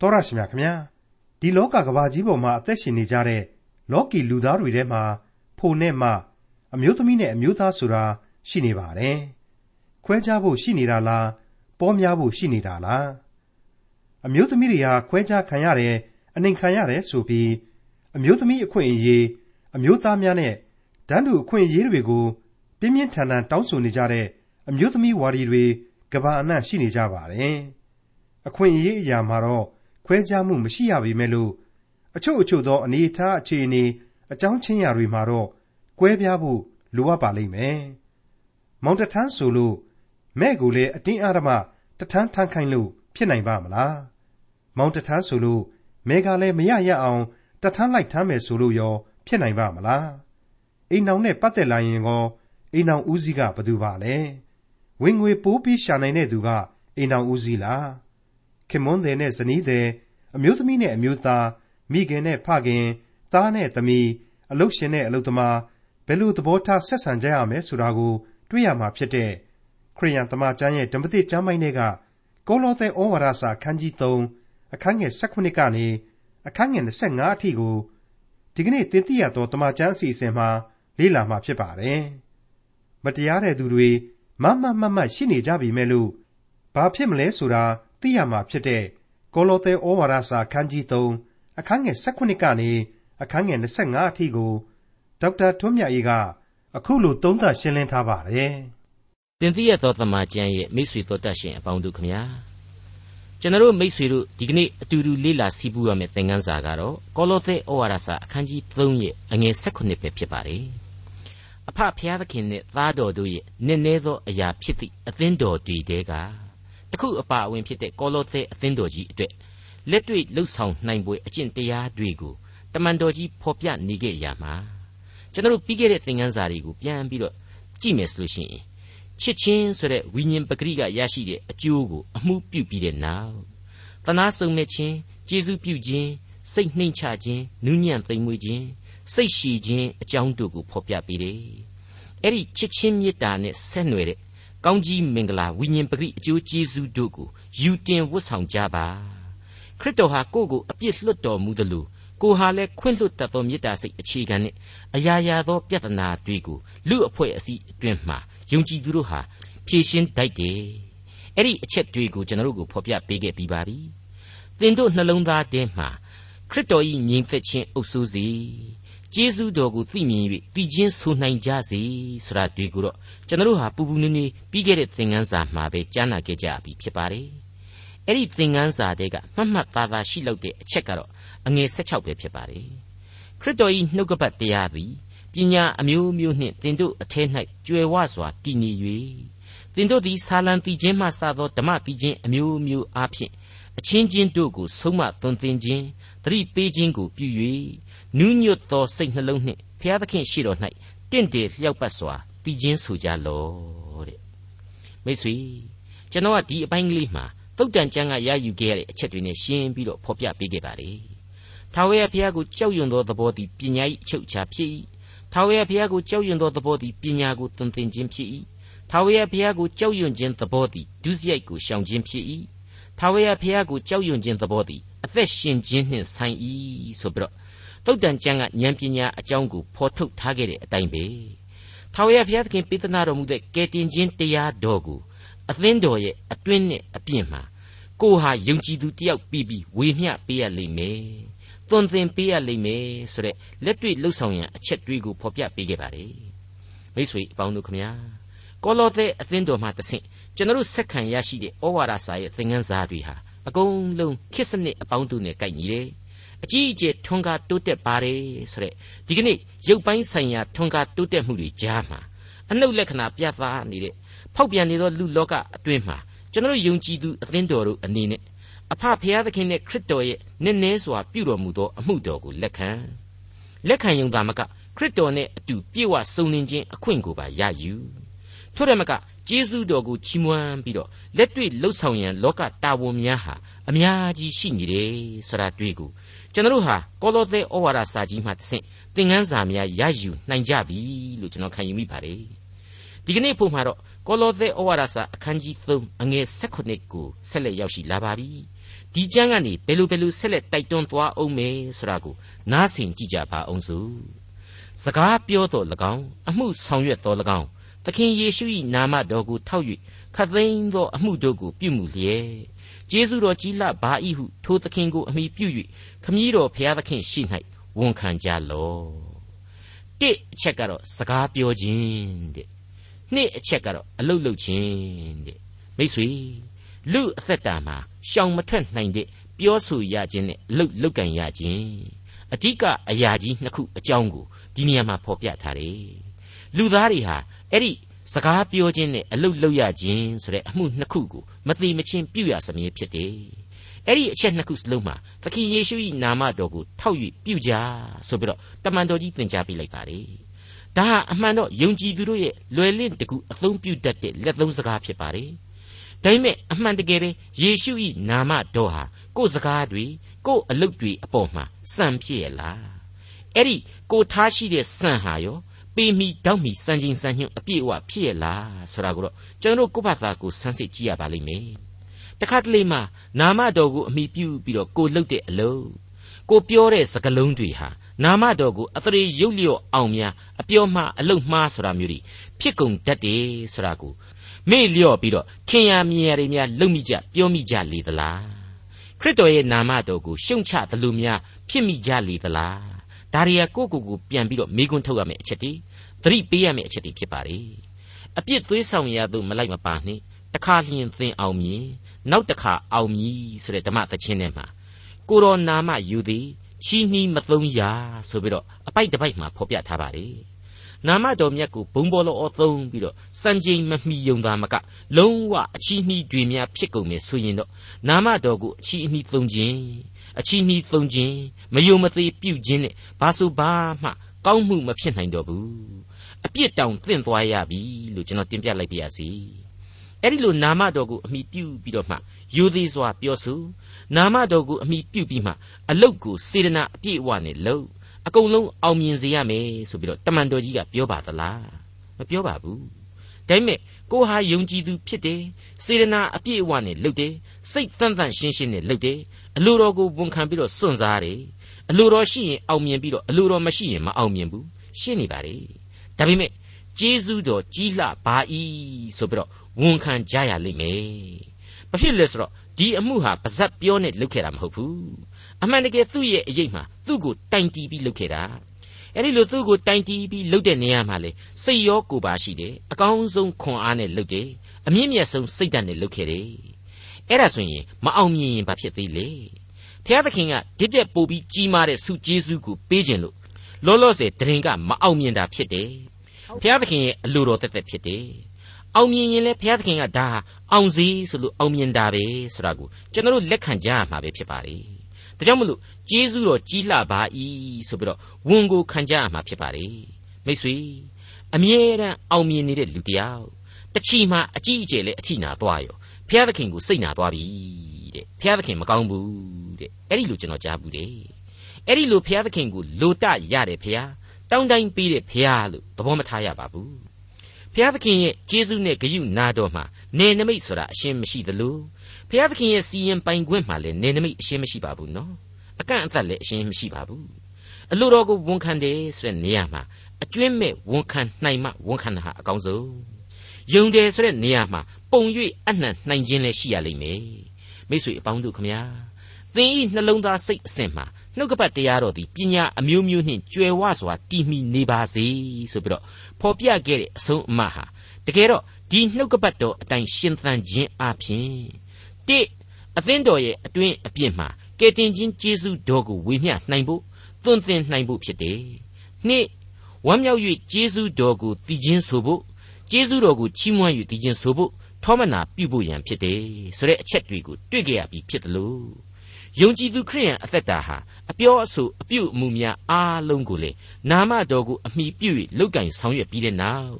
တော်ရရှိမြခင်ဗျာဒီလောကကဘာကြီးပေါ်မှာအသက်ရှင်နေကြတဲ့လောကီလူသားတွေထဲမှာဖို့နဲ့မှအမျိုးသမီးနဲ့အမျိုးသားဆိုတာရှိနေပါတယ်ခွဲခြားဖို့ရှိနေတာလားပေါများဖို့ရှိနေတာလားအမျိုးသမီးတွေဟာခွဲခြားခံရတယ်အနှိမ်ခံရတယ်ဆိုပြီးအမျိုးသမီးအခွင့်အရေးအမျိုးသားများနဲ့တန်းတူအခွင့်အရေးတွေကိုပြင်းပြင်းထန်ထန်တောင်းဆိုနေကြတဲ့အမျိုးသမီးဝါဒီတွေကဘာအနှံ့ရှိနေကြပါတယ်အခွင့်အရေးအရာမှာတော့ ခွဲခြားမှုမရှိရပေမဲ့လို့အချို့အချို့သောအနေအထားအခြေအနေအကြောင်းချင်းရာတွေမှာတော့ကွဲပြားဖို့လိုအပ်ပါလိမ့်မယ်။မောင်တထန်းဆိုလို့မဲ့ကိုလည်းအတင်းအဓမ္မတထန်းထန်းခိုင်းလို့ဖြစ်နိုင်ပါမလား။မောင်တထန်းဆိုလို့မဲကလည်းမရရအောင်တထန်းလိုက်ထမ်းမယ်ဆိုလို့ရော ဖြစ်နိုင်ပါမလား။အိမ်အောင်နဲ့ပတ်သက်လာရင်ကောအိမ်အောင်ဦးစီးကဘသူပါလဲ။ဝင်ငွေပိုးပြီးရှာနိုင်တဲ့သူကအိမ်အောင်ဦးစီးလား။ ခင်မွန်းတယ်နဲ့ဇနီးတယ်အမျိုးသမီးနဲ့အမျိုးသားမိခင်နဲ့ဖခင်သားနဲ့သမီးအလုတ်ရှင်နဲ့အလုတ်သမားဘယ်လိုသဘောထားဆက်ဆံကြရမယ်ဆိုတာကို တွေ့ရမှာဖြစ်တဲ့ခရိယန်တမန်ကျမ်းရဲ့ဓမ္မသစ်ကျမ်းပိုင်းတွေကကောလောသဲဩဝါဒစာအခန်းကြီး3အခန်းငယ်18ကနေအခန်းငယ်25အထိကိုဒီကနေ့သင်သိရသောတမန်ကျမ်းအစီအစဉ်မှာလေ့လာမှာဖြစ်ပါတယ်။မတရားတဲ့သူတွေမမမမရှိနေကြပြီမဲ့လို့ဘာဖြစ်မလဲဆိုတာ သိရမှာဖြစ်တဲ့ကောလောသဲဩဝါဒစာအခန်းကြီး3အခန်းငယ်18ကနေအခန်းငယ်25အထိကိုဒေါက်တာထွန်းမြတ်အေးကအခုလိုသုံးသပ်ရှင်းလင်းထားပါတယ်။တင်ပြရသောသမာကျမ်းရဲ့မိတ်ဆွေတို့တတ်ရှင်အပေါင်းတို့ခမညာကျွန်တော်မိတ်ဆွေတို့ဒီကနေ့အတူတူလေ့လာစီးပူးရမယ့်သင်ခန်းစာကတော့ကောလောသဲဩဝါဒစာအခန်းကြီး3ရဲ့အငယ်18ပဲဖြစ်ပါတယ်။အဖဖျားသခင်နဲ့သားတော်တို့ရဲ့နည်းနည်းသောအရာဖြစ်သည့်အသင်းတော်တွေတဲက တခုအပါအဝင်ဖြစ်တဲ့ကောလောသဲအသင်းတော်ကြီးအတွက်လက်တွေ့လှုပ်ဆောင်နိုင်ပွဲအကျင့်တရားတွေကိုတမန်တော်ကြီးဖော်ပြနေခဲ့ရမှာကျွန်တော်တို့ပြီးခဲ့တဲ့သင်ခန်းစာတွေကိုပြန်ပြီးတော့ကြည့်မယ်ဆိုလို့ရှိရင်ချစ်ချင်းဆိုတဲ့ဝိညာဉ်ပဂရိကရရှိတဲ့အကျိုးကိုအမှုပြုပြီးတဲ့နောက်တနာစုံမဲ့ခြင်းကျေးဇူးပြုခြင်းစိတ်နှိမ်ချခြင်းနူးညံ့သိမ်မွေ့ခြင်းစိတ်ရှည်ခြင်းအကြောင်းတို့ကိုဖော်ပြပေးတယ်အဲ့ဒီချစ်ချင်းမေတ္တာနဲ့ဆက်နွယ်တဲ့ ကောင်းကြီးမင်္ဂလာဝိညာဉ်ပဂရိအကျိုးကျေးဇူးတို့ကိုယူတင်ဝတ်ဆောင်ကြပါခရစ်တော်ဟာကိုယ့်ကိုအပြစ်လွတ်တော်မူသလိုကိုဟာလည်းခွင့်လွတ်တတ်သောမေတ္တာစိတ်အခြေခံနဲ့အရာရာသောပြဿနာတွေကိုလူအဖွဲ့အစည်းအတွင်းမှာယုံကြည်သူတို့ဟာဖြေရှင်းတတ်တယ်အဲ့ဒီအချက်တွေကိုကျွန်တော်တို့ကိုဖော်ပြပေးခဲ့ပြီးပါပြီသင်တို့နှလုံးသားထဲမှာခရစ်တော်၏ညီသက်ခြင်းအုပ်စိုးစေ ကျေးဇူးတော်ကိုသိမြင်၍တည်ခြင်းဆိုနိုင်ကြစေဆိုတာတွေကိုတော့ကျွန်တော်တို့ဟာပူပူနွေးနွေးပြီးခဲ့တဲ့သင်ခန်းစာမှာပဲကြားနာခဲ့ကြပြီဖြစ်ပါတယ်အဲ့ဒီသင်ခန်းစာတွေကမှတ်မှတ်သားသားရှိလောက်တဲ့အချက်ကတော့အငယ်16ပဲဖြစ်ပါတယ်ခရစ်တော်၏နှုတ်ကပတ်တရားသည်ပညာအမျိုးမျိုးနှင့်တင်တို့အထက်၌ကြွယ်ဝစွာတည်နေ၍တင်တို့သည်ဆာလံတည်ခြင်းမှစသောဓမ္မတည်ခြင်းအမျိုးမျိုးအားဖြင့်အချင်းချင်းတို့ကိုဆုံးမသွန်သင်ခြင်းတတိပေးခြင်းကိုပြု၍ နူးညွတ်သောစိတ်နှလုံးနှင့်ဖျားသခင်ရှိတော်၌တင့်တယ်လျောက်ပတ်စွာတည်ခြင်းဆိုကြလောတဲ့မိတ်ဆွေကျွန်တော်ကဒီအပိုင်းကလေးမှာသုတ်တန်ကျမ်းကရယူခဲ့ရတဲ့အချက်တွေနဲ့ရှင်းပြီးတော့ဖော်ပြပေးခဲ့ပါလေထာဝရဘုရားကိုကြောက်ရွံ့သောသဘောသည်ပညာ၏အချုပ်အခြာဖြစ်၏ထာဝရဘုရားကိုကြောက်ရွံ့သောသဘောသည်ပညာကိုသွန်သင်ခြင်းဖြစ်၏ထာဝရဘုရားကိုကြောက်ရွံ့ခြင်းသဘောသည်ဒုစရိုက်ကိုရှောင်ခြင်းဖြစ်၏ထာဝရဘုရားကိုကြောက်ရွံ့ခြင်းသဘောသည်အသက်ရှင်ခြင်းနှင့်ဆိုင်၏ဆိုပြီးတော့ တုတ်တန်ကျမ်းကဉာဏ်ပညာအကြောင်းကိုဖော်ထုတ်ထားခဲ့တဲ့အတိုင်းပဲထာဝရဘုရားသခင်ပေးသနာတော်မူတဲ့ကယ်တင်ခြင်းတရားတော်ကိုအသင်းတော်ရဲ့အတွင်းနဲ့အပြင်မှာကိုဟာယုံကြည်သူတယောက်ပြီးပြီးဝေမျှပေးရလိမ့်မယ်။သွန်သင်ပေးရလိမ့်မယ်ဆိုတဲ့လက်တွေ့လှုပ်ဆောင်ရန်အချက်တွေကိုဖော်ပြပေးခဲ့ပါတယ်။မိတ်ဆွေအပေါင်းတို့ခမညာကောလောသဲအသင်းတော်မှာတဆင့်ကျွန်တော်ဆက်ခံရရှိတဲ့ဩဝါဒစာရဲ့သင်ခန်းစာတွေဟာအကုန်လုံးခစ်စနစ်အပေါင်းတို့နဲ့ကိုက်ညီတယ်။ အကြီးအကျယ်ထွန်းကားတိုးတက်ပါတယ်ဆိုတဲ့ဒီကနေ့ရုပ်ပိုင်းဆိုင်ရာထွန်းကားတိုးတက်မှုတွေကြားမှာအနှုတ်လက္ခဏာပြသနေတဲ့ဖောက်ပြန်နေသောလူလောကအတွင်းမှာကျွန်တော်ယုံကြည်သူအသင်းတော်တို့အနေနဲ့အဖဖရာသခင်နဲ့ခရစ်တော်ရဲ့နည်းနည်းစွာပြုတော်မူသောအမှုတော်ကိုလက်ခံလက်ခံယုံသာမကခရစ်တော်နဲ့အတူပြေဝစုံလင်ခြင်းအခွင့်ကိုပါရယူထို့တယ်မကကျေးဇူးတော်ကိုချီးမွမ်းပြီးတော့လက်တွေ့လှုပ်ဆောင်ရန်လောကတာဝန်များဟာအများကြီးရှိနေတယ်ဆိုတာတွေ့ကို ကျွန်တော်ဟာကောလောသဲဩဝါဒစာကြီးမှတဆင့်သင်ခန်းစာများရယူနိုင်ကြပြီလို့ကျွန်တော်ခံယူမိပါတယ်ဒီကနေ့ဖို့မှာတော့ကောလောသဲဩဝါဒစာအခန်းကြီး3အငယ်16ကိုဆက်လက်ရောက်ရှိလာပါပြီဒဒီကျမ်းကနေဘယ်လိုဘယ်လိုဆက်လက်တိုက်တွန်းသွားအောင်မယ်ဆိုတာကိုနားဆင်ကြည့်ကြပါအောင်စို့စကားပြောတော်၎င်းအမှုဆောင်ရွက်တော်၎င်းသခင်ယေရှု၏နာမတော်ကိုထောက်၍ခတ်သိမ်းသောအမှုတို့ကိုပြုမှုလျက် ကျေးဇူးတော်ကြီးလှပါ၏ဟုထိုသခင်ကိုအမိပြု၍ခမည်းတော်ဖျားသခင်ရှိ၌ဝန်ခံကြလော့တစ်အချက်ကတော့စကားပြောခြင်းတဲ့နှစ်အချက်ကတော့အလုတ်လုတ်ခြင်းတဲ့မိတ်ဆွေလူအသက်တာမှာရှောင်မထွက်နိုင်တဲ့ပြောဆိုရခြင်းနဲ့အလုတ်လုတ်ကန်ရခြင်းအဓိကအရာကြီးနှစ်ခုအကြောင်းကိုဒီနေရာမှာဖော်ပြထားတယ်လူသားတွေဟာအဲ့ဒီ စကားပြောခြင်းနဲ့အလုတ်လုတ်ရခြင်းဆိုတဲ့အမှုနှစ်ခုကိုမတိမချင်းပြုရစမြဲဖြစ်တယ်အဲ့ဒီအချက်နှစ်ခုစလုံးမှာသခင်ယေရှု၏နာမတော်ကိုထောက်၍ပြုကြဆိုပြီးတော့တမန်တော်ကြီးသင်ကြားပေးလိုက်ပါတယ်ဒါဟာအမှန်တော့ယုံကြည်သူတို့ရဲ့လွယ်လင့်တကူအသုံးပြုတတ်တဲ့လက်သုံးစကားဖြစ်ပါတယ်ဒါပေမဲ့အမှန်တကယ်ပဲယေရှု၏နာမတော်ဟာကိုယ်စကားတွေကိုယ်အလုပ်တွေအပေါ်မှာစံဖြစ်ရလားအဲ့ဒီကိုထားရှိတဲ့စံဟာရော ပေမီတောက်မီစံချိန်စံညွှန်းအပြည့်အဝဖြစ်ရလားဆိုတာကိုတော့ကျွန်တော်တို့ကိုယ့်ဘာသာကိုစမ်းစစ်ကြည့်ရပါလိမ့်မယ်တခါတလေမှနာမတော်ကိုအမိပြုပြီးတော့ကိုလှုပ်တဲ့အလုပ်ကိုပြောတဲ့စကားလုံးတွေဟာနာမတော်ကိုအသရေရုပ်လျော့အောင်များအပြောမှားအလုတ်မှားဆိုတာမျိုးတွေဖြစ်ကုန်တတ်တယ်ဆိုတာကိုမေ့လျော့ပြီးတော့ထင်ရမြင်ရတွေများလုံမိကြပြောမိကြလေသလားခရစ်တော်ရဲ့နာမတော်ကိုရှုံချသလိုများဖြစ်မိကြလေသလားဒါတွေကကိုယ့်ကိုယ်ကိုပြန်ပြီးတော့မိကွန်းထုတ်ရမယ့်အချက်တွေ သတိပေးရမယ့်အချက်တွေဖြစ်ပါလေအပြစ်သွေးဆောင်ရသူမလိုက်မပါနှင့်တခါလျင်သင်အောင်မြင်နောက်တခါအောင်မြည်ဆိုတဲ့ဓမ္မသချင်းထဲမှာကိုတော်နာမယူသည်ချီးနှီးမသုံးရာဆိုပြီးတော့အပိုက်တစ်ပိုက်မှာဖော်ပြထားပါတယ်နာမတော်မြတ်ကိုဘုံဘောလောသုံးပြီးတော့စံချိန်မမီယုံသာမကလုံးဝအချီးနှီးတွေများဖြစ်ကုန်မယ်ဆိုရင်တော့နာမတော်ကိုအချီးအနှီးသုံးခြင်းအချီးနှီးသုံးခြင်းမယုံမသေးပြုခြင်းနဲ့ဘာဆိုဘာမှကောင်းမှုမဖြစ်နိုင်တော့ဘူး အပြစ်တောင်သင့်သွားရပြီလို့ကျွန်တော်တင်ပြလိုက်ပါရစေအဲ့ဒီလိုနာမတော်ကိုအမိပြုပြီးတော့မှယူသေးစွာပြောဆိုနာမတော်ကိုအမိပြုပြီးမှအလုတ်ကိုစေတနာအပြည့်အဝနဲ့လုပ်အကုန်လုံးအောင်မြင်စေရမယ်ဆိုပြီးတော့တမန်တော်ကြီးကပြောပါသလားမပြောပါဘူးဒါပေမဲ့ကိုဟာယုံကြည်သူဖြစ်တယ်စေတနာအပြည့်အဝနဲ့လုပ်တယ်စိတ်တန့်တန့်ရှင်းရှင်းနဲ့လုပ်တယ်အလိုတော်ကိုဝန်ခံပြီးတော့စွန့်စားတယ်အလိုတော်ရှိရင်အောင်မြင်ပြီးတော့အလိုတော်မရှိရင်မအောင်မြင်ဘူးရှင်းနေပါလေ ဒါပေမဲ့ကျေးဇူးတော်ကြီးလှပါ၏ဆိုပြီးတော့ဝန်ခံကြရလိမ့်မယ်။ဘာဖြစ်လဲဆိုတော့ဒီအမှုဟာပါဇက်ပြောနဲ့လုပ်ခဲ့တာမဟုတ်ဘူး။အမှန်တကယ်သူ့ရဲ့အရေးမှာသူ့ကိုတိုင်တီးပြီးလုပ်ခဲ့တာ။အဲဒီလိုသူ့ကိုတိုင်တီးပြီးလုပ်တဲ့နေရာမှာလေစိတ်ရောကိုယ်ပါရှိတယ်။အကောင်းဆုံးခွန်အားနဲ့လုပ်တယ်။အမြင့်မြတ်ဆုံးစိတ်ဓာတ်နဲ့လုပ်ခဲ့တယ်။အဲ့ဒါဆိုရင်မအောင်မြင်ရင်ဘာဖြစ်သေးလဲ။ဘုရားသခင်ကဒီတဲ့ပို့ပြီးကြီးမားတဲ့ဆုကျေးဇူးကိုပေးခြင်းလို့ လောလောဆယ်တရင်ကမအောင်မြင်တာဖြစ်တယ်။ဘုရားသခင်ရဲ့အလိုတော်တက်တက်ဖြစ်တယ်အောင်မြင်ရင်လည်းဘုရားသခင်ကဒါအောင်စီဆိုလို့အောင်မြင်တာပဲဆိုတာကိုကျွန်တော်တို့လက်ခံကြရမှာပဲဖြစ်ပါလေဒါကြောင့်မလို့ကျေးဇူးတော်ကြီးလှပါ၏ဆိုပြီးတော့ဝန်ကိုခံကြရမှာဖြစ်ပါလေမိတ်ဆွေအမြဲတမ်းအောင်မြင်နေတဲ့လူတယောက်တချီမှအကြီးအကျယ်လဲအထိနာသွားရောဘုရားသခင်ကိုစိတ်နာသွားပြီတဲ့ဘုရားသခင်မကောင်းဘူးတဲ့အဲ့ဒီလိုကျွန်တော်ကြားဘူးတဲ့ အဲ့ဒီလိုဘုရားသခင်ကိုလိုတရတယ်ဘုရားတောင်းတိုင်းပေးတဲ့ဘုရားလို့သဘောမထားရပါဘူးဘုရားသခင်ရဲ့ကျေးဇူးနဲ့ဂရုနာတော်မှာနေနမိတ်ဆိုတာအရှင်းမရှိသလိုဘုရားသခင်ရဲ့စီရင်ပိုင်ခွင့်မှာလည်းနေနမိတ်အရှင်းမရှိပါဘူးနော်အကန့်အသတ်လည်းအရှင်းမရှိပါဘူးအလိုတော်ကိုဝန်ခံတယ်ဆိုတဲ့နေရာမှာအကျွင့်မဲ့ဝန်ခံနိုင်မှဝန်ခံတာဟာအကောင်းဆုံးယုံတယ်ဆိုတဲ့နေရာမှာပုံ၍အနှံနိုင်ခြင်းလည်းရှိရလိမ့်မယ်မိတ်ဆွေအပေါင်းတို့ခမညာသင်ဤနှလုံးသားစိတ်အစဉ်မှာ နှုတ်ကပတ်တရားတော်သည်ပညာအမျိုးမျိုးနှင့်ကြွယ်ဝစွာတည်မီနေပါစေဆိုပြီးတော့ဖော်ပြခဲ့တဲ့အဆုံးအမဟာတကယ်တော့ဒီနှုတ်ကပတ်တော်အတိုင်းရှင်သန်ခြင်းအပြင်တိအသင်းတော်ရဲ့အတွင်းအပြစ်မှာကယ်တင်ခြင်းကျေးဇူးတော်ကိုဝေမျှနိုင်ဖို့သွန်သင်နိုင်ဖို့ဖြစ်တယ်။နှစ်ဝမ်းမြောက်၍ကျေးဇူးတော်ကိုတည်ခြင်းဆိုဖို့ကျေးဇူးတော်ကိုချီးမွမ်း၍တည်ခြင်းဆိုဖို့ထောမနာပြုဖို့ရန်ဖြစ်တယ်ဆိုတဲ့အချက်တွေကိုတွေ့ကြရပြီးဖြစ်တယ်လို့ ယုံကြည်သူခရိယန်အသက်တာဟာအပြောအဆိုအပြုအမူများအားလုံးကိုလေနာမတော်ကိုအမိပြု၍လောက်ကင်ဆောင်ရွက်ပြီးတဲ့နောက်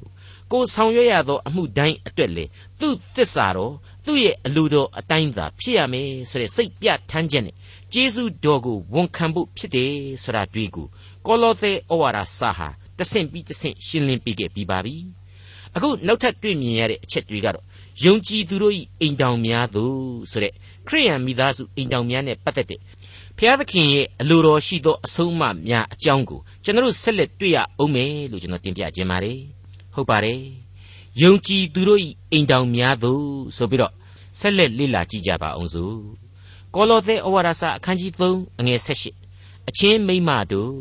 ကိုဆောင်ရွက်ရသောအမှုတိုင်းအတွက်လေသူ့သစ္စာတော်သူ့ရဲ့အလိုတော်အတိုင်းသာဖြစ်ရမယ်ဆိုတဲ့စိတ်ပြထမ်းချက်နဲ့ကျေးဇူးတော်ကိုဝန်ခံဖို့ဖြစ်တယ်ဆိုတာတွေ့ကိုကောလောသဲဩဝါဒစာဟာတဆင့်ပြီးတဆင့်ရှင်းလင်းပြခဲ့ပြီးပါပြီအခုနောက်ထပ်တွေ့မြင်ရတဲ့အချက်တွေကတော့ယုံကြည်သူတို့၏အိမ်တောင်များသို့ဆိုတဲ့ ခရိယန်မိသားစုအိမ်တောင်များနဲ့ပတ်သက်တဲ့ဖျားသခင်ရဲ့အလိုတော်ရှိသောအဆုံးအမများအကြောင်းကိုကျွန်တော်ဆက်လက်တွေ့ရအောင်မယ်လို့ကျွန်တော်တင်ပြခြင်းပါတယ်ဟုတ်ပါတယ်ယုံကြည်သူတို့၏အိမ်တောင်များသို့ဆိုပြီးတော့ဆက်လက်လေ့လာကြည့်ကြပါအောင်စို့ကောလောသဲဩဝါဒစာအခန်းကြီး3အငယ်18အချင်းမိမ့်မတို့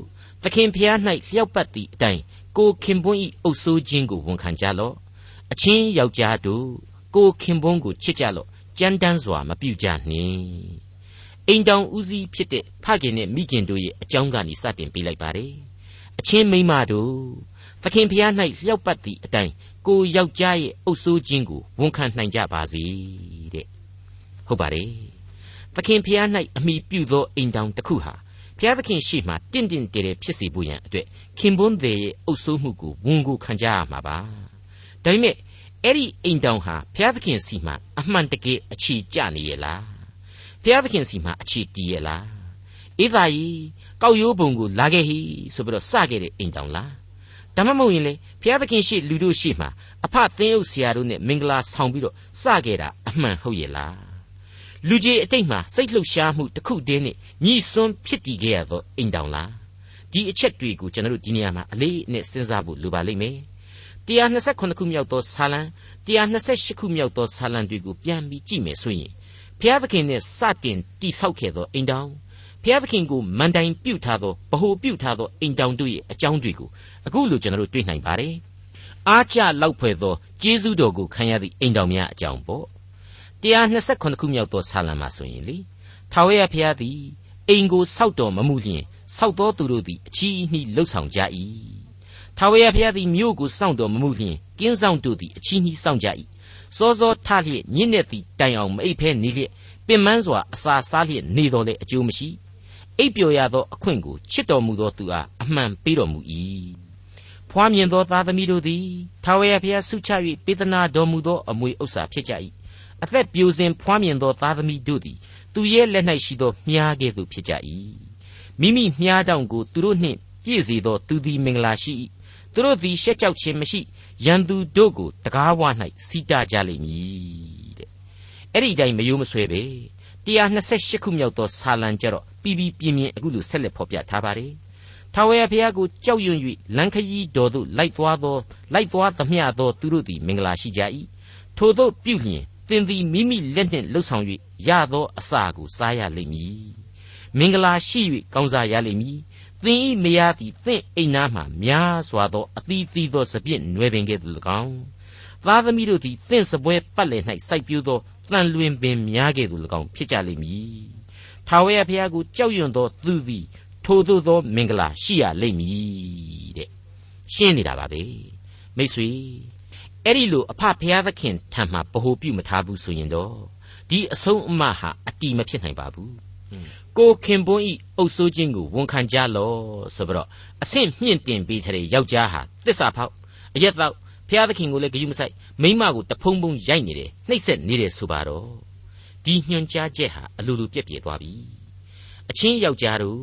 သခင်ဖျား၌လျှောက်ပတ်သည့်အတိုင်းကိုခင်ပွန်း၏အုပ်ဆိုးခြင်းကိုဝန်ခံကြလော့အချင်းယောက်ျားတို့ကိုခင်ပွန်းကိုချစ်ကြလော့ ကြမ်းတမ်းစွာမပြုကြနှင့်အိမ်တောင်ဦးစီးဖြစ်တဲ့ဖခင်နဲ့မိခင်တို့ရဲ့အကြောင်းကနေစတင်ပေးလိုက်ပါတယ်အချင်းမိန်းမတို့သခင်ဖျား၌လျှောက်ပတ်သည့်အတိုင်းကိုယောက်ျားရဲ့အုပ်ဆိုးခြင်းကိုဝန်ခံနိုင်ကြပါစေတဲ့ဟုတ်ပါတယ်သခင်ဖျား၌အမိပြုသောအိမ်တောင်တစ်ခုဟာဖျားသခင်ရှိမှတင့်တင့်တယ်တယ်ဖြစ်စေဖို့ရန်အတွက်ခင်ပွန်းသေးရဲ့အုပ်ဆိုးမှုကိုဝန်ကိုခံကြရမှာပါဒါပေမဲ့ အဲ့ဒီအိမ်တောင်ဟာဘုရားသခင်စီမှာအမှန်တကယ်အခြေကျနေရဲ့လားဘုရားသခင်စီမှာအခြေတည်ရဲ့လားအေးသာကြီးကောက်ရိုးပုံကိုလာခဲ့ဟိဆိုပြီးတော့စခဲ့တဲ့အိမ်တောင်လားဒါမှမဟုတ်ရင်လေဘုရားသခင်ရှိလူတို့ရှိမှာအဖသင်းအုပ်ဆရာတို့နဲ့မင်္ဂလာဆောင်ပြီးတော့စခဲ့တာအမှန်ဟုတ်ရဲ့လားလူကြီးအတိတ်မှာစိတ်လှုပ်ရှားမှုတစ်ခုတည်းနဲ့ညီစွန်းဖြစ်တည်ခဲ့ရသောအိမ်တောင်လားဒီအချက်တွေကိုကျွန်တော်တို့ဒီနေရာမှာအလေးနဲ့စဉ်းစားဖို့လိုပါလိမ့်မယ် 128ခုမြောက်သောဇာလံ128ခုမြောက်သောဇာလံတွေကိုပြန်ပြီးကြည့်မယ်ဆိုရင်ဘုရားသခင်နဲ့စတင်တိဆောက်ခဲ့သောအိမ်တောင်ဘုရားသခင်ကိုမန်တိုင်ပြုတ်ထားသောဗဟုပြုတ်ထားသောအိမ်တောင်တို့ရဲ့အကြောင်းတွေကိုအခုလိုကျွန်တော်တို့တွေ့နိုင်ပါတယ်အားကြလောက်ဖွယ်သောကျေးဇူးတော်ကိုခံရသည့်အိမ်တောင်များအကြောင်းပေါ့128ခုမြောက်သောဇာလံမှာဆိုရင်လေထာဝရဘုရားသည်အိမ်ကိုစောက်တော်မမူလျင်စောက်တော်သူတို့သည်အချီးနှီးလှုပ်ဆောင်ကြ၏ ထာဝရဘုရားသည်မြို့ကိုစောင့်တော်မမူလျှင်ကင်းဆောင်တို့သည်အချီးနှီးစောင့်ကြ၏စောစောထလျက်ညစ်နေသည့်တိုင်အောင်မအိပ်ဖဲနေလျက်ပင်မစွာအစာစားလျက်နေတော်လဲအကျိုးမရှိအိပ်ပျော်ရသောအခွင့်ကိုချစ်တော်မူသောသူအားအမှန်ပေးတော်မူ၏ဖွားမြင်သောသားသမီးတို့သည်ထာဝရဘုရားဆုချ၍ပေးသနာတော်မူသောအမွေဥစ္စာဖြစ်ကြ၏အသက်ပြိုစင်ဖွားမြင်သောသားသမီးတို့သည်သူရဲ့လက်၌ရှိသောမြားကဲ့သို့ဖြစ်ကြ၏မိမိမြားတောင်ကိုသူတို့နှင့်ပြည့်စေသောသူသည်မင်္ဂလာရှိ၏ သူတို့သည်ရှက်ကြောက်ခြင်းမရှိရန်သူတို့ကိုတကားဝ၌စီးတာကြလိမ့်မည်တဲ့အဲ့ဒီအတိုင်းမယိုးမဆွဲပဲ128ခုမြောက်သောဆာလံကြတော့ပြီးပြီးပြင်းပြင်းအခုလိုဆက်လက်ဖော်ပြထားပါတယ်ထာဝရဘုရားကိုကြောက်ရွံ့၍လမ်းခရီးတော်သို့လိုက်သွားသောလိုက်သွားသမျှသောသူတို့သည်မင်္ဂလာရှိကြ၏ထို့သောပြုလျင်သင်သည်မိမိလက်နှင့်လှုပ်ဆောင်၍ရသောအစာကိုစားရလိမ့်မည်မင်္ဂလာရှိ၍ကောင်းစားရလိမ့်မည် သင်ဤမယားသည်သင့်အိမ်နားမှများစွာသောအသီးသီးသောစပြည့်နွယ်ပင်ကဲ့သို့၎င်းသားသမီးတို့သည်သင့်စပွဲပတ်လည်၌စိုက်ပျိုးသောတန်လွင်ပင်များကဲ့သို့၎င်းဖြစ်ကြလိမ့်မည်ထာဝရဘုရားကိုကြောက်ရွံ့သောသူသည်ထိုသို့သောမင်္ဂလာရှိရလိမ့်မည်တဲ့ရှင်းနေတာပါပဲမိတ်ဆွေအဲ့ဒီလိုအဖဘုရားသခင်ထံမှာဗဟုပြုမထားဘူးဆိုရင်တော့ဒီအဆုံးအမဟာအတီမဖြစ်နိုင်ပါဘူး ကိုခင်ပွန်းဤအုပ်ဆိုးခြင်းကိုဝန်ခံကြလောဆိုပြီးတော့အဆင့်မြင့်တင်ပေးတဲ့ယောက်ျားဟာတစ္ဆာဖောက်အရက်တော့ဖျားသခင်ကိုလည်းဂရုမစိုက်မိမကိုတဖုံဖုံရိုက်နေတယ်နှိပ်စက်နေတယ်ဆိုပါတော့ဒီညွှန်ကြားချက်ဟာအလိုလိုပြက်ပြဲသွားပြီအချင်းယောက်ျားတို့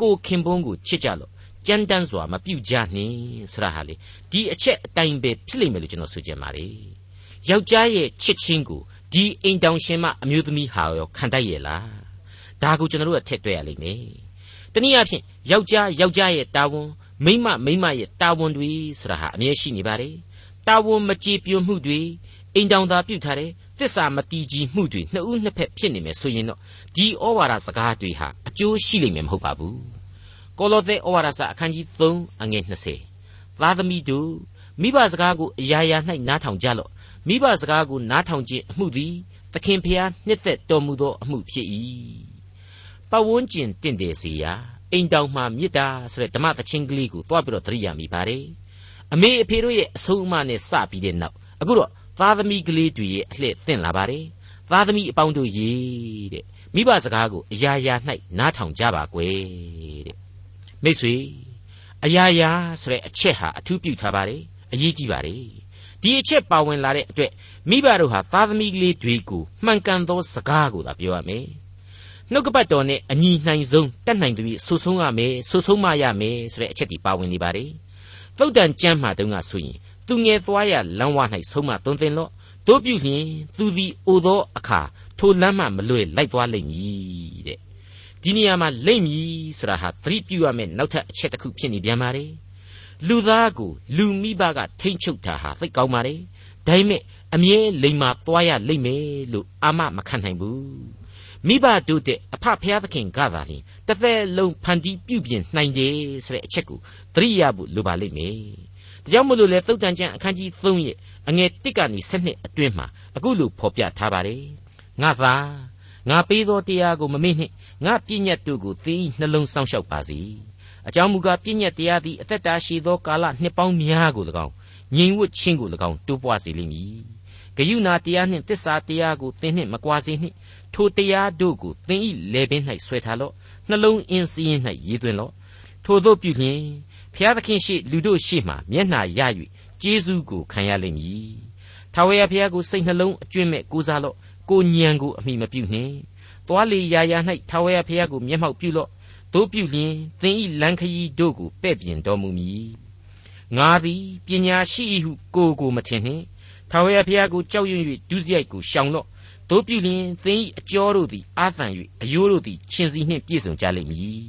ကိုခင်ပွန်းကိုချစ်ကြလောကြမ်းတမ်းစွာမပြုတ်ကြနှင်းဆရာဟာလေဒီအချက်အတိုင်းပဲဖြစ်လိမ့်မယ်လို့ကျွန်တော်ဆိုချင်ပါတယ်ယောက်ျားရဲ့ချစ်ချင်းကိုဒီအိမ်တောင်ရှင်မအမျိုးသမီးဟာရောခံတတ်ရဲ့လား ဒါကိုကျွန်တော်တို့ကထည့်တွက်ရလိမ့်မယ်တနည်းအားဖြင့်ယောက်ျားယောက်ျားရဲ့တာဝန်မိန်းမမိန်းမရဲ့တာဝန်တွေဆိုတာဟာအမြဲရှိနေပါတယ်တာဝန်မကြေပြွမှုတွေအိမ်တောင်သာပြုတ်ထားတယ်သစ္စာမတီးကြီးမှုတွေနှစ်ဦးနှစ်ဖက်ဖြစ်နေမယ်ဆိုရင်တော့ဒီဩဝါဒစကားတွေဟာအကျိုးရှိလိမ့်မယ်မဟုတ်ပါဘူးကောလောသဲဩဝါဒစာအခန်းကြီး3အငယ်20သားသမီးတို့မိဘစကားကိုအရာရာ၌နားထောင်ကြလော့မိဘစကားကိုနားထောင်ခြင်းအမှုသည်သခင်ဖျားနှစ်သက်တော်မူသောအမှုဖြစ်၏ ပတ်ဝန်းကျင်တင့်တယ်စေရာအိမ်တောင်မှမေတ္တာဆိုတဲ့ဓမ္မသချင်းကလေးကိုတွားပြီးတော့သတိရမိပါတယ်အမေအဖေတို့ရဲ့အဆုံးအမနဲ့စပြီးတဲ့နောက်အခုတော့သားသမီးကလေးတွေရဲ့အလှည့်သင့်လာပါတယ်သားသမီးအပေါင်းတို့ရေတဲ့မိဘစကားကိုအရာရာ၌နားထောင်ကြပါကွယ်တဲ့မိတ်ဆွေအရာရာဆိုတဲ့အချက်ဟာအထူးပြုထားပါတယ်အရေးကြီးပါတယ်ဒီအချက်ပါဝင်လာတဲ့အတွက်မိဘတို့ဟာသားသမီးကလေးတွေကိုမှန်ကန်သောစကားကိုသာပြောရမယ် နှုတ်ကပတ်တော်နဲ့အညီနိုင်ဆုံးတတ်နိုင်သူပြီးဆူဆုံးရမယ်ဆူဆုံးမရမယ်ဆိုတဲ့အချက်ဒီပါဝင်နေပါတယ်သုတ်တန်ကျမ်းမှာတုန်းကဆိုရင်သူငယ်သွားရလမ်းဝ၌ဆုံးမသွန်သင်လော့တို့ပြုလျင်သူသည်အိုသောအခါထိုလမ်းမှမလွဲလိုက်သွားလိမ့်မည်တဲ့ဒီနေရာမှာလိမ့်မည်ဆိုတာဟာသတိပြုရမယ့်နောက်ထပ်အချက်တစ်ခုဖြစ်နေပြန်ပါတယ်လူသားကိုလူမိဘကထိမ့်ချုပ်တာဟာသိကောင်းပါတယ်ဒါပေမဲ့အမြဲလိမ်မာသွားရလိမ့်မယ်လို့အာမမခံနိုင်ဘူး မိဘတို့တဲ့အဖဖျားသခင်ကသာလျှင်တစ်သက်လုံးဖန်တီးပြုပြင်နိုင်တယ်ဆိုတဲ့အချက်ကိုသတိရဖို့လိုပါလိမ့်မယ်ဒါကြောင့်မို့လို့လေသုတ်တန်ကျမ်းအခန်းကြီး3ရဲ့အငယ်1ကနေ7အတွင်းမှာအခုလိုဖော်ပြထားပါတယ်ငါသာငါပေးသောတရားကိုမမေ့နှင့်ငါပြည့်ညတ်တို့ကိုသင်၏နှလုံးစောင့်ရှောက်ပါစေအကြောင်းမူကားပြည့်ညတ်တရားသည်အသက်တာရှိသောကာလနှစ်ပေါင်းများကို၎င်းငြိမ်ဝတ်ခြင်းကို၎င်းတိုးပွားစေလိမ့်မည်ဂယုဏတရားနှင့်တစ္ဆာတရားကိုသင်နှင့်မကွာစေနှင့် ထိုတရားတို့ကိုသင်၏လေပင်၌ဆွဲထားလော့နှလုံးအင်းစည်းရင်၌ရေးသွင်းလော့ထို့သောပြုလျင်ဖျားသခင်ရှိလူတို့ရှိမှမျက်နှာရ၍ကျေးဇူးကိုခံရလိမ့်မည်ထာဝရဘုရားကိုစိတ်နှလုံးအကျွင့်မဲ့ကိုးစားလော့ကိုညံကိုအမိမပြုနှင့်သွားလေရာရာ၌ထာဝရဘုရားကိုမျက်မှောက်ပြုလော့တို့ပြုလျင်သင်၏လမ်းခရီးတို့ကိုပဲ့ပြင်တော်မူမည်ငါသည်ပညာရှိ၏ဟုကိုကိုမထင်နှင့်ထာဝရဘုရားကိုကြောက်ရွံ့၍ဒုစရိုက်ကိုရှောင်လော့ တို့ပြုလျင်သင်၏အကျော်တို့သည်အာသံ၍အယိုးတို့သည်ရှင်စီနှင့်ပြည့်စုံကြလိမ့်မည်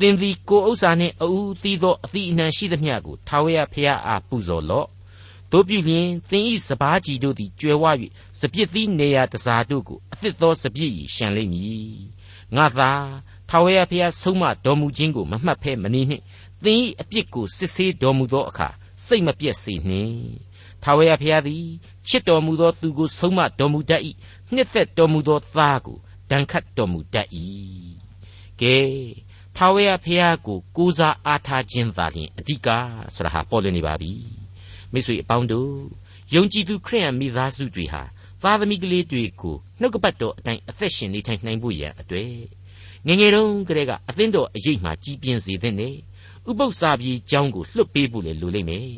သင်သည်ကိုဥစ္စာနှင့်အူသီးသောအသည့်အနှံရှိသမျှကိုထာဝရဘုရားအားပူဇော်လော့တို့ပြုလျင်သင်၏စပားကြီးတို့သည်ကျွယ်ဝ၍စပြစ်သီးနေရာတစားတို့ကိုအသစ်သောစပြစ်၏ရှံလိမ့်မည်ငါသာထာဝရဘုရားဆုံးမတော်မူခြင်းကိုမမှတ်ဖဲမနေနှင့်သင်၏အပြစ်ကိုစစ်ဆေးတော်မူသောအခါစိတ်မပြည့်စေနှင့်ထာဝရဘုရားသည်ချစ်တော်မူသောသူကိုဆုံးမတော်မူတတ်၏ နှစ်သက်တော်မူသောသားကိုဒဏ်ခတ်တော်မူတတ်၏ကဲထာဝရဘုရားကိုကိုးစားအားထားခြင်းသာလျှင်အဓိကဆိုတာဟာပေါ်လွင်နေပါပြီမိတ်ဆွေအပေါင်းတို့ယုံကြည်သူခရိယံမိသားစုတွေဟာသားသမီးကလေးတွေကိုနှုတ်ကပတ်တော်အတိုင်းအသက်ရှင်နေထိုင်နိုင်ဖို့ရန်အတွက်ငငယ်တုန်းကတည်းကအသင်းတော်အရေးမှကြီးပြင်းစေတဲ့နဲ့ဥပုသ္စာပြေကျောင်းကိုလွတ်ပေးဖို့လေလိုလိမ့်မယ်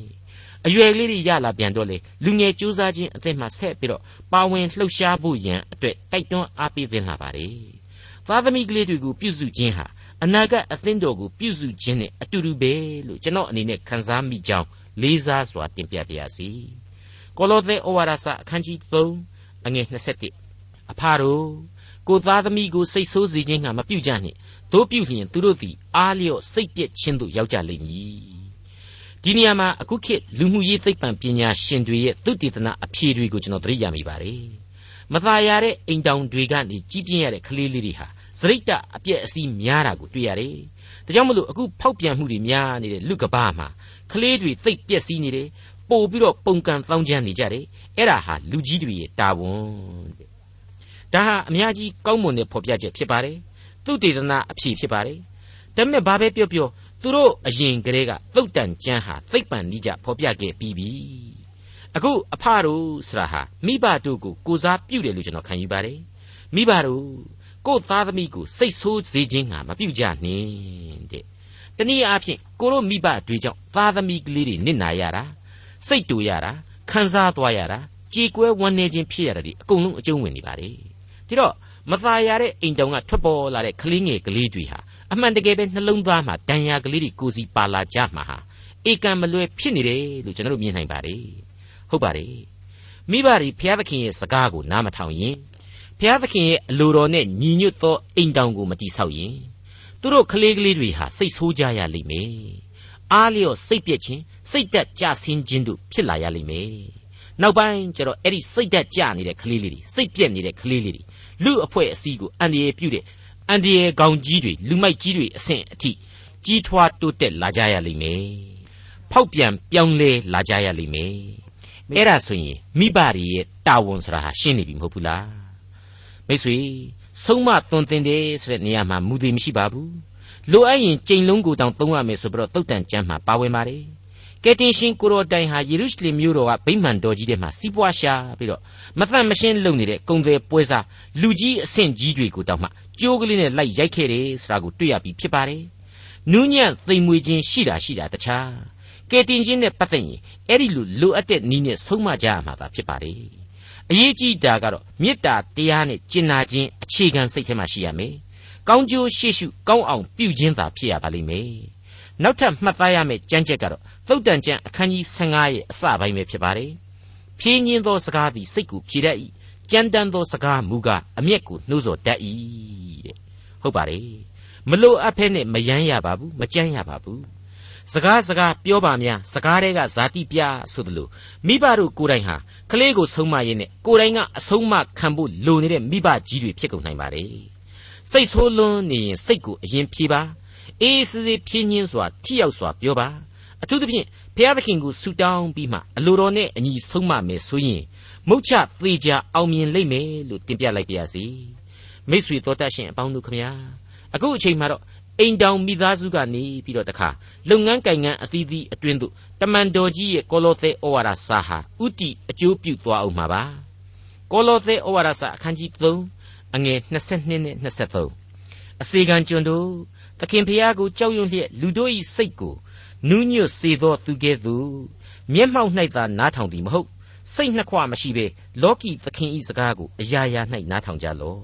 အရွယ်လေးတွေရလာပြန်တော့လေလူငယ်စူးစမ်းခြင်းအသက်မှဆက်ပြီးတော့ပါဝင်လှုပ်ရှားဖို့ရန်အတွက်တိုက်တွန်းအားပေးသင့်လာပါတယ်သားသမီးကလေးတွေကိုပြုစုခြင်းဟာအနာဂတ်အသင်းတော်ကိုပြုစုခြင်းနဲ့အတူတူပဲလို့ကျွန်တော်အနေနဲ့ခန်းစားမိကြောင်းလေးစားစွာတင်ပြပါရစေကောလောသဲဩဝါဒစာအခန်းကြီး3အငယ်27အဖာတို့ကိုသားသမီးကိုစိတ်ဆိုးစေခြင်းကမပြုကြနှင့်တို့ပြုလျင်သူတို့သည်အားလျော့စိတ်ပြည့်ခြင်းသို့ရောက်ကြလိမ့်မည် ဒီနေရာမှာအခုခေတ်လူမှုရေးသိပ္ပံပညာရှင်တွေရဲ့သုတေသနအဖြေတွေကိုကျွန်တော်သတိရမိပါတယ်မသာရတဲ့အိမ်တောင်တွေကနေကြီးပြင်းရတဲ့ကလေးလေးတွေဟာစရိတ်တအပြက်အစီးများတာကိုတွေ့ရတယ်ဒါကြောင့်မလို့အခုဖောက်ပြန်မှုတွေများနေတဲ့လူကဘာမှာကလေးတွေသိပ်ပျက်စီးနေတယ်ပို့ပြီးတော့ပုံကန်သောင်းချမ်းနေကြတယ်အဲ့ဒါဟာလူကြီးတွေရဲ့တာဝန်တဲ့ဒါဟာအများကြီးကောင်းမွန်တဲ့ဖော်ပြချက်ဖြစ်ပါတယ်သူတေသနာအဖြေဖြစ်ပါတယ်ဒါပေမဲ့ဘာပဲပြောပြော သူတို့အရင်ကတည်းကသုတ်တန်ကျမ်းဟာသိပ်ပံနိကြဖော်ပြခဲ့ပြီးပြီအခုအဖတို့ဆိုတာဟာမိဘတို့ကိုကိုစားပြုတယ်လို့ကျွန်တော်ခံယူပါတယ်မိဘတို့ကိုသားသမီးကိုစိတ်ဆိုးစေခြင်းဟာမပြုကြနှင့်တဲ့တနည်းအားဖြင့်ကိုတို့မိဘတွေကြောင့်သားသမီးကလေးတွေနစ်နာရတာစိတ်တူရတာခံစားသွားရတာကြေကွဲဝမ်းနည်းခြင်းဖြစ်ရတာဒီအကုန်လုံးအကျုံးဝင်နေပါလေဒီတော့မသားရတဲ့အိမ်တောင်ကထွက်ပေါ်လာတဲ့ကလေးငယ်ကလေးတွေဟာ အမှန်တကယ်ပဲနှလုံးသားမှာဒဏ်ရာကလေးတွေကိုစီပါလာကြမှာဟာဧကံမလွယ်ဖြစ်နေတယ်လို့ကျွန်တော်တို့မြင်နိုင်ပါတယ်ဟုတ်ပါတယ်မိဘတွေဘုရားသခင်ရဲ့စကားကိုနားမထောင်ရင်ဘုရားသခင်ရဲ့အလိုတော်နဲ့ညီညွတ်သောအိမ်တောင်ကိုမတိဆောက်ရင်သူတို့ကလေးကလေးတွေဟာစိတ်ဆိုးကြရလိမ့်မယ်အားလျော့စိတ်ပြက်ခြင်းစိတ်တက်ကြဆင်းခြင်းတို့ဖြစ်လာရလိမ့်မယ်နောက်ပိုင်းကျတော့အဲ့ဒီစိတ်တက်ကြနေတဲ့ကလေးလေးတွေစိတ်ပြက်နေတဲ့ကလေးလေးတွေလူအဖွဲ့အစည်းကိုအန္တရာယ်ပြုတဲ့ အန္တရာယ်ကောင်ကြီးတွေလူမိုက်ကြီးတွေအဆင့်အထိကြီးထွားတိုးတက်လာကြရလိမ့်မယ်ဖောက်ပြန်ပြောင်းလဲလာကြရလိမ့်မယ်အဲ့ဒါဆိုရင်မိဘတွေရဲ့တာဝန်ဆိုတာဟာရှင်းနေပြီမဟုတ်ဘူးလားမိတ်ဆွေဆုံးမသွန်သင်တယ်ဆိုတဲ့နေရာမှာမူသေးမရှိပါဘူးလိုအပ်ရင်ကြိမ်လုံးကိုတောင်သုံးရမယ်ဆိုပြီးတော့တုတ်တန်ကျမ်းမှာပါဝင်ပါတယ် ကယ်တင်ရှင်ကိုရောတိုင်ဟာယေရုရှလင်မြို့တော်ကဗိမာန်တော်ကြီးထဲမှာစီးပွားရှာပြီးတော့မသန့်မရှင်းလုပ်နေတဲ့ကုံတယ်ပွဲစားလူကြီးအဆင့်ကြီးတွေကိုတောင်မှကြိုးကလေးနဲ့လိုက်ရိုက်ခဲ့တယ်ဆိုတာကိုတွေ့ရပြီးဖြစ်ပါတယ်နူးညံ့သိမ်မွေခြင်းရှိတာရှိတာတခြားကယ်တင်ခြင်းနဲ့ပတ်သက်ရင်အဲ့ဒီလိုလိုအပ်တဲ့နည်းနဲ့ဆုံးမကြရမှာသာဖြစ်ပါတယ်အရေးကြီးတာကတော့မေတ္တာတရားနဲ့ကျင်နာခြင်းအခြေခံစိတ်ထဲမှာရှိရမယ်ကောင်းကျိုးရှိရှုကောင်းအောင်ပြုခြင်းသာဖြစ်ရပါလိမ့်မယ်နောက်ထပ်မှတ်သားရမယ့်ကြမ်းချက်ကတော့ သုတ်တန်ကျမ်းအခန်းကြီး15ရဲ့အစပိုင်းပဲဖြစ်ပါတယ်ဖြင်းညင်းသောစကားသည်စိတ်ကိုဖြေတတ်၏ကြမ်းတမ်းသောစကားမူကားအမျက်ကိုနှိုးဆော်တတ်၏တဲ့ဟုတ်ပါတယ်မလို့အပ်ဖဲနဲ့မယမ်းရပါဘူးမကြမ်းရပါဘူးစကားစကားပြောပါများစကားတွေကဇာတိပြဆိုသလိုမိဘတို့ကိုယ်တိုင်ဟာကလေးကိုဆုံးမရင်းနဲ့ကိုယ်တိုင်ကအဆုံးမခံဖို့လိုနေတဲ့မိဘကြီးတွေဖြစ်ကုန်နိုင်ပါလေစိတ်ဆိုးလွန်းနေရင်စိတ်ကိုအရင်ဖြေပါအေးစေးစေးဖြင်းညင်းစွာထိရောက်စွာပြောပါ အထူးသဖြင့်ဘုရားသခင်ကိုဆုတောင်းပြီးမှအလိုတော်နဲ့အညီဆုံးမမယ်ဆိုရင်မုတ်ချသေးကြအောင်မြင်လိမ့်မယ်လို့တင်ပြလိုက်ပါရစေမိတ်ဆွေတော်တတ်ရှင်အပေါင်းတို့ခမညာအခုအချိန်မှာတော့အိမ်တောင်မိသားစုကနေပြီးတော့တခါလုပ်ငန်းကိုင်ငန်းအသီးသီးအတွင်းသို့တမန်တော်ကြီးရဲ့ကောလောသဲဩဝါဒစာဟာဥတီအကျိုးပြုသွားအောင်မှာပါကောလောသဲဩဝါဒစာအခန်းကြီး3အငယ်22နဲ့23အစေခံကျွန်တို့သခင်ဖျားကိုကြောက်ရွံ့လျက်လူတို့၏စိတ်ကို နူးညွတ်စေသောသူကဲ့သို့မျက်မှောက်၌သာနားထောင်သည်မဟုတ်စိတ်နှစ်ခွမရှိဘဲလောကီသခင်ဤစကားကိုအရာရာ၌နားထောင်ကြလော့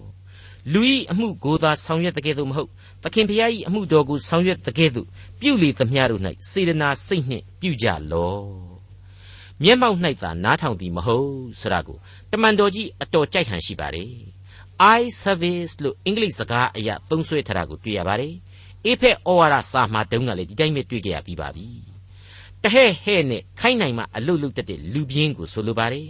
လူဤအမှုကိုသာဆောင်ရွက်တဲ့ကဲ့သို့မဟုတ်သခင်ဖျားဤအမှုတော်ကိုဆောင်ရွက်တဲ့ကဲ့သို့ပြုလေသမျှတို့၌စေတနာစိတ်နှင့်ပြုကြလော့မျက်မှောက်၌သာနားထောင်သည်မဟုတ်ဆရာကိုတမန်တော်ကြီးအတော်ကြိုက်ဟန်ရှိပါ रे eye service လို့အင်္ဂလိပ်စကားအရသုံးဆွဲထားတာကိုတွေ့ရပါတယ် အေဖက်ဩဝါဒစာမှာတုန်းကလည်းဒီတိုင်းပဲတွေ့ကြရပြီးပါပြီတဟဲ့ဟဲ့နဲ့ခိုင်းနိုင်မှအလုတ်လုတ်တတ်တဲ့လူပြင်းကိုဆိုလိုပါတယ်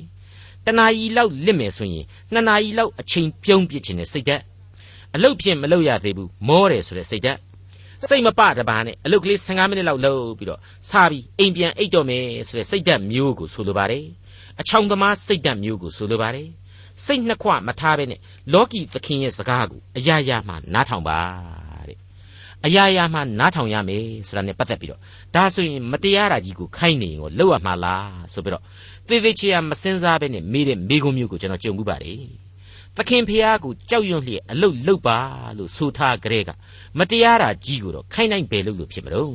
တနာရီလောက်လစ်မယ်ဆိုရင်နှစ်နာရီလောက်အချိန်ပြုံးပြစ်ခြင်းနဲ့စိတ်ဓာတ်အလုတ်ဖြင့်မလုတ်ရသေးဘူးမောတယ်ဆိုတဲ့စိတ်ဓာတ်စိတ်မပတပါနဲ့အလုတ်ကလေး15မိနစ်လောက်လုပ်ပြီးတော့စားပြီးအိမ်ပြန်အိတ်တော့မယ်ဆိုတဲ့စိတ်ဓာတ်မျိုးကိုဆိုလိုပါတယ်အချောင်သမားစိတ်ဓာတ်မျိုးကိုဆိုလိုပါတယ်စိတ်နှစ်ခွမထားဘဲနဲ့လောကီသခင်ရဲ့စကားကိုအရာရာမှနားထောင်ပါတဲ့ အရာရာမှနားထောင်ရမယ်ဆိုတာနဲ့ပတ်သက်ပြီးတော့ဒါဆိုရင်မတရားတာကြီးကိုခိုင်းနေရင်ကိုလောက်ရမှာလားဆိုပြီးတော့သေသေးချာမစင်စားပဲနဲ့မေးတဲ့မေးခွန်းမျိုးကိုကျွန်တော်ကြုံမှုပါတယ်သခင်ဖျားကိုကြောက်ရွံ့လျက်အလုတ်လုတ်ပါလို့ဆိုထားကြတဲ့ကမတရားတာကြီးကိုတော့ခိုင်းနိုင်ပဲလို့လို့ဖြစ်မလို့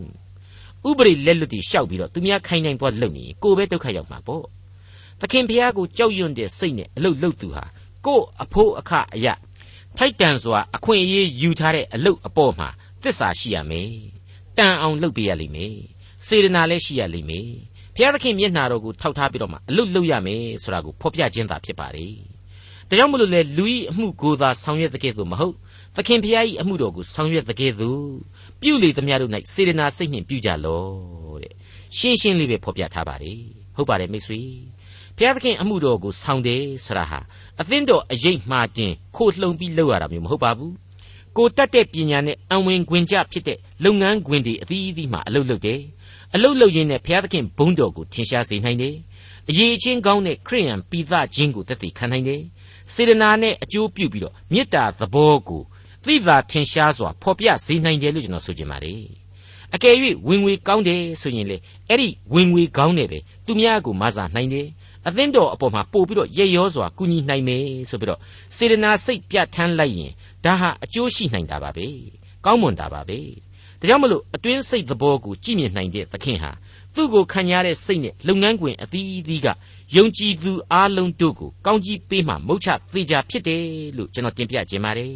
ဥပရိလက်လွတ်တီရှောက်ပြီးတော့သူများခိုင်းနိုင်သွားလုံနေကိုပဲဒုက္ခရောက်မှာပေါ့သခင်ဖျားကိုကြောက်ရွံ့တဲ့စိတ်နဲ့အလုတ်လုတ်သူဟာကို့အဖိုးအခအယထိုက်တန်စွာအခွင့်အရေးယူထားတဲ့အလုတ်အပေါ်မှာ သစ္စာရှိရမယ်တန်အောင်လုပ်ပေးရလိမ့်မယ်စေတနာလည်းရှိရလိမ့်မယ်ဘုရားသခင်မျက်နှာတော်ကိုထောက်ထားပြီးတော့မှအလုတ်လုပ်ရမယ်ဆိုတာကိုဖော်ပြခြင်းသာဖြစ်ပါလေဒါကြောင့်မလို့လေလူဤအမှုကိုသာဆောင်ရွက်တဲ့ကဲ့သို့မဟုတ်သခင်ဖျားဤအမှုတော်ကိုဆောင်ရွက်တဲ့ကဲ့သို့ပြုလေသမျှတို့၌စေတနာစိတ်နှင့်ပြုကြလော့တဲ့ရှင်းရှင်းလေးပဲဖော်ပြထားပါလေဟုတ်ပါတယ်မိတ်ဆွေဘုရားသခင်အမှုတော်ကိုဆောင်တယ်ဆရာဟာအသင်းတော်အရေးမှားတင်ခိုးလှုံပြီးလုပ်ရတာမျိုးမဟုတ်ပါဘူး ကိုတတ်တဲ့ပညာနဲ့အံဝင်ခွင်ကြဖြစ်တဲ့လုပ်ငန်းခွင်တွေအသီးသီးမှာအလုပ်လုပ်တယ်အလုပ်လုပ်ရင်းနဲ့ဘုရားသခင်ဘုန်းတော်ကိုထင်ရှားစေနိုင်တယ်အရေးအချင်းကောင်းတဲ့ခရိယံပိသခြင်းကိုသက်သေခံနိုင်တယ်စေတနာနဲ့အကျိုးပြုပြီးတော့မေတ္တာသဘောကိုသိသာထင်ရှားစွာဖော်ပြစေနိုင်တယ်လို့ကျွန်တော်ဆိုချင်ပါတယ်အကယ်၍ဝင်ငွေကောင်းတယ်ဆိုရင်လေအဲ့ဒီဝင်ငွေကောင်းတယ်ပဲသူများကိုမဆာနိုင်တယ်အသင်းတော်အပေါ်မှာပို့ပြီးတော့ရေရောစွာကူညီနိုင်မယ်ဆိုပြီးတော့စေတနာစိတ်ပြဋ္ဌာန်းလိုက်ရင် ဒါဟာအကျိုးရှိနိုင်တာပါပဲကောင်းမွန်တာပါပဲဒါကြောင့်မလို့အတွင်းစိတ်သဘောကိုကြည့်မြင်နိုင်တဲ့သခင်ဟာသူ့ကိုခံရတဲ့စိတ်နဲ့လုပ်ငန်းခွင်အသီးသီးကယုံကြည်သူအားလုံးတို့ကိုကောင်းကြီးပေးမှမုတ်ချသေးကြဖြစ်တယ်လို့ကျွန်တော်တင်ပြခြင်းပါတယ်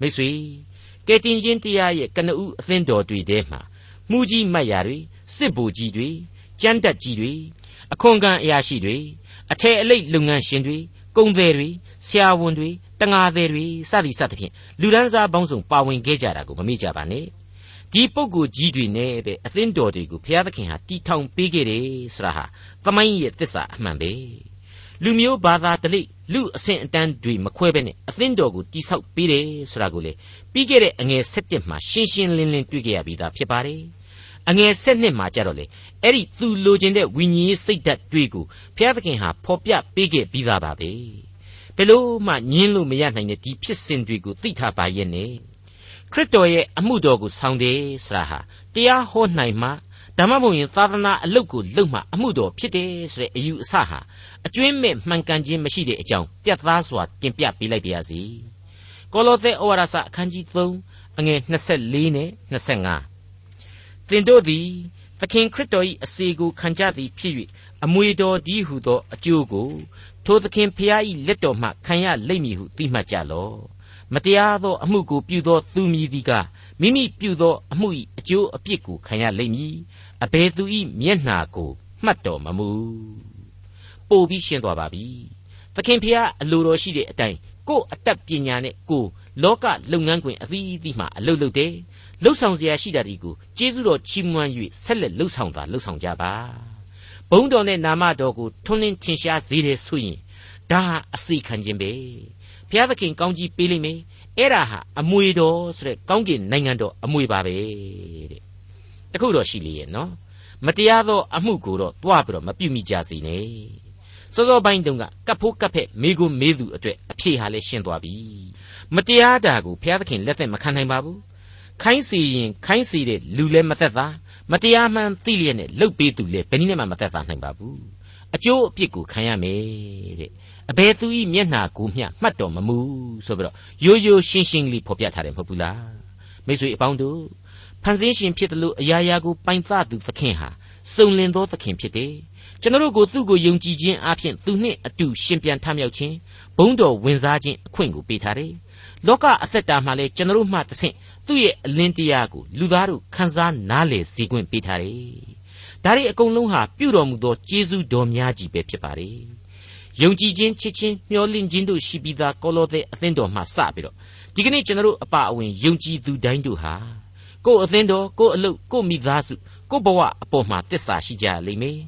မိတ်ဆွေကဲတင်ချင်းတရားရဲ့ကနဦးအသင်းတော်တွေထဲမှာမှုကြီးမတ်ရာတွေစစ်ဘူကြီးတွေကြမ်းတက်ကြီးတွေအခွန်ခံအရာရှိတွေအထည်အလိတ်လုပ်ငန်းရှင်တွေကုန်သည်တွေဆရာဝန်တွေ တငါသည်တွေစသည်စသဖြင့်လူဒန်းစားပေါင်းစုံပါဝင်ခဲ့ကြတာကိုမမေ့ကြပါနဲ့ဒီပုဂ္ဂိုလ်ကြီးတွေနဲ့ပဲအသင်းတော်တွေကိုဘုရားသခင်ဟာတီထောင်ပေးခဲ့တယ်ဆိုတာဟာသမိုင်းရဲ့သစ္စာအမှန်ပဲလူမျိုးဘာသာတလိလူအဆင့်အတန်းတွေမခွဲဘဲနဲ့အသင်းတော်ကိုတိဆောက်ပေးတယ်ဆိုတာကိုလေပြီးခဲ့တဲ့အငယ်၁၁မှာရှင်းရှင်းလင်းလင်းတွေ့ကြရပြီးသားဖြစ်ပါတယ်အငယ်၁၂မှာကြတော့လေအဲ့ဒီသူလိုချင်တဲ့ဝိညာဉ်စိတ်ဓာတ်တွေကိုဘုရားသခင်ဟာဖော်ပြပေးခဲ့ပြီးသားပါပဲ ဘယ်လို့မှညင်းလို့မရနိုင်တဲ့ဒီဖြစ်စဉ်တွေကိုသိထားပါရဲ့နဲ့ခရစ်တော်ရဲ့အမှုတော်ကိုဆောင်တယ်ဆိုတာဟာတရားဟောနိုင်မှဓမ္မဘုံရင်သာသနာအလုတ်ကိုလုပ်မှအမှုတော်ဖြစ်တယ်ဆိုတဲ့အယူအဆဟာအကျွင်းမဲ့မှန်ကန်ခြင်းမရှိတဲ့အကြောင်းပြတ်သားစွာတင်ပြပေးလိုက်ပါရစေကောလောသဲဩဝါဒစာအခန်းကြီး3အငယ်24နဲ့25သင်တို့သည်သခင်ခရစ်တော်၏အစီကိုခံကြသည်ဖြစ်၍အမွေတော်ဒီဟုသောအကျိုးကို ထိုသခင်ဖျား၏လက်တော်မှခံရလိမ့်မည်ဟုသိမှတ်ကြလော့မတရားသောအမှုကိုပြုသောသူမည်သည်ကမိမိပြုသောအမှု၏အကျိုးအပြစ်ကိုခံရလိမ့်မည်အဘယ်သူ၏မျက်နှာကိုမှတ်တော်မမူပ ပို့ပြီးရှင်းသွားပါပြီသခင်ဖျားအလိုတော်ရှိတဲ့အတိုင်းကို့အတတ်ပညာနဲ့ကိုလောကလုပ်ငန်းခွင်အသီးသီးမှအလုပ်လုပ်တယ်လှုပ်ဆောင်เสียရှိတာဒီကိုကျေးဇူးတော်ချီးမွမ်း၍ဆက်လက်လှုပ်ဆောင်တာလှုပ်ဆောင်ကြပါ ဘုံတော်နဲ့နာမတော်ကိုထွန်းလင်းထင်ရှားစေတယ်ဆိုရင်ဒါဟာအစီခံခြင်းပဲဘုရားသခင်ကောင်းကြီးပေးလိမ့်မယ်အဲ့ဒါဟာအမွေတော်ဆိုတဲ့ကောင်းကင်နိုင်ငံတော်အမွေပါပဲတဲ့တခုတော့ရှိလေရဲ့နော်မတရားသောအမှုကိုတော့တွားပြီးတော့မပြုမိကြစေနဲ့စောစောပိုင်းတုန်းကကပ်ဖို့ကပ်ဖက်မိကိုမေးသူအတွက်အဖြေဟာလည်းရှင်းသွားပြီမတရားတာကိုဘုရားသခင်လက်သက်မခံနိုင်ပါဘူးခိုင်းစီရင်ခိုင်းစီတဲ့လူလည်းမသက်သာ မတရားမှန်သိလျက်နဲ့လှုပ်ပေးသူလည်းဘယ်နည်းမှမသက်သာနိုင်ပါဘူးအကျိုးအပြစ်ကိုခံရမယ်တဲ့အဘယ်သူဤမျက်နာကိုမျှမှတ်တော်မမူဆိုပြီးတော့ရိုးရိုးရှင်းရှင်းလေးဖော်ပြထားတယ်မဟုတ်ဘူးလားမိတ်ဆွေအပေါင်းတို့ဖန်ဆင်းရှင်ဖြစ်တယ်လို့အရာရာကိုပိုင်သသူသခင်ဟာစုံလင်သောသခင်ဖြစ်တယ်ကျွန်တော်တို့ကိုသူ့ကိုယုံကြည်ခြင်းအပြင်သူနှင့်အတူရှင်ပြန်ထမြောက်ခြင်းဘုန်းတော်ဝင်စားခြင်းအခွင့်ကိုပေးထားတယ် လောကအသက်တာမှာလည်းကျွန်တော်တို့မှတဆင့်သူ့ရဲ့အလင်းတရားကိုလူသားတို့ခန်းစားနားလည်စေခွင့်ပေးထားတယ်ဒါတွေအကုန်လုံးဟာပြုတော်မူသောကျေးဇူးတော်များကြီးပဲဖြစ်ပါတယ်ယုံကြည်ခြင်းချစ်ခြင်းမျှော်လင့်ခြင်းတို့ရှိပြီးသားကောလောသဲအသင်းတော်မှစပြီးတော့ဒီကနေ့ကျွန်တော်တို့အပါအဝင်ယုံကြည်သူတိုင်းတို့ဟာကိုယ်အသင်းတော်ကိုယ်အလုပ်ကိုယ်မိသားစုကိုယ်ဘဝအပေါ်မှာတစ္ဆာရှိကြလိမ့်မယ်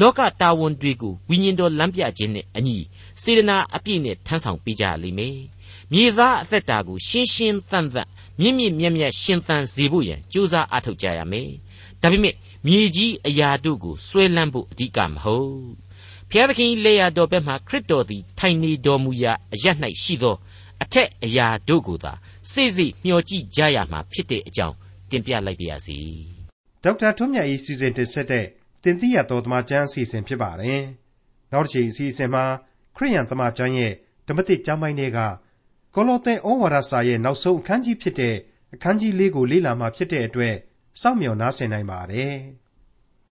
လောကတာဝန်တွေကိုဝိညာဉ်တော်လမ်းပြခြင်းနဲ့အညီစေတနာအပြည့်နဲ့ထမ်းဆောင်ပေးကြလိမ့်မယ် မြေသားအသက်တာကိုရှင်းရှင်းသန့်သန့်မြင့်မြင့်မြတ်မြတ်ရှင်သန်စေဖို့ရန်ကြိုးစားအားထုတ်ကြရမယ်ဒါပေမဲ့မြေကြီးအရာတို့ကိုဆွဲလန်းဖို့အဓိကမဟုတ်ဖျားသခင်လက်ရတော်ဘက်မှခရစ်တော်သည်ထိုင်နေတော်မူရာအရ၌ရှိသောအထက်အရာတို့ကိုသာစိစိမျှော်ကြည့်ကြရမှာဖြစ်တဲ့အကြောင်းတင်ပြလိုက်ပါရစေဒေါက်တာထွန်းမြတ်၏စီစဉ်တင်ဆက်တဲ့တင်ပြရတော်တမချန်းအစီအစဉ်ဖြစ်ပါတယ်နောက်တစ်ချိန်အစီအစဉ်မှာခရိယန်တမချန်းရဲ့ဓမ္မတိကျမ်းပိုင်းတွေက ကောလောသဲဩဝါဒစာရဲ့နောက်ဆုံးအခန်းကြီးဖြစ်တဲ့ အခန်းကြီး ၄ ကို လေ့လာမှဖြစ်တဲ့အတွက် စောင့်မျှော်နားဆင်နိုင်ပါတယ်။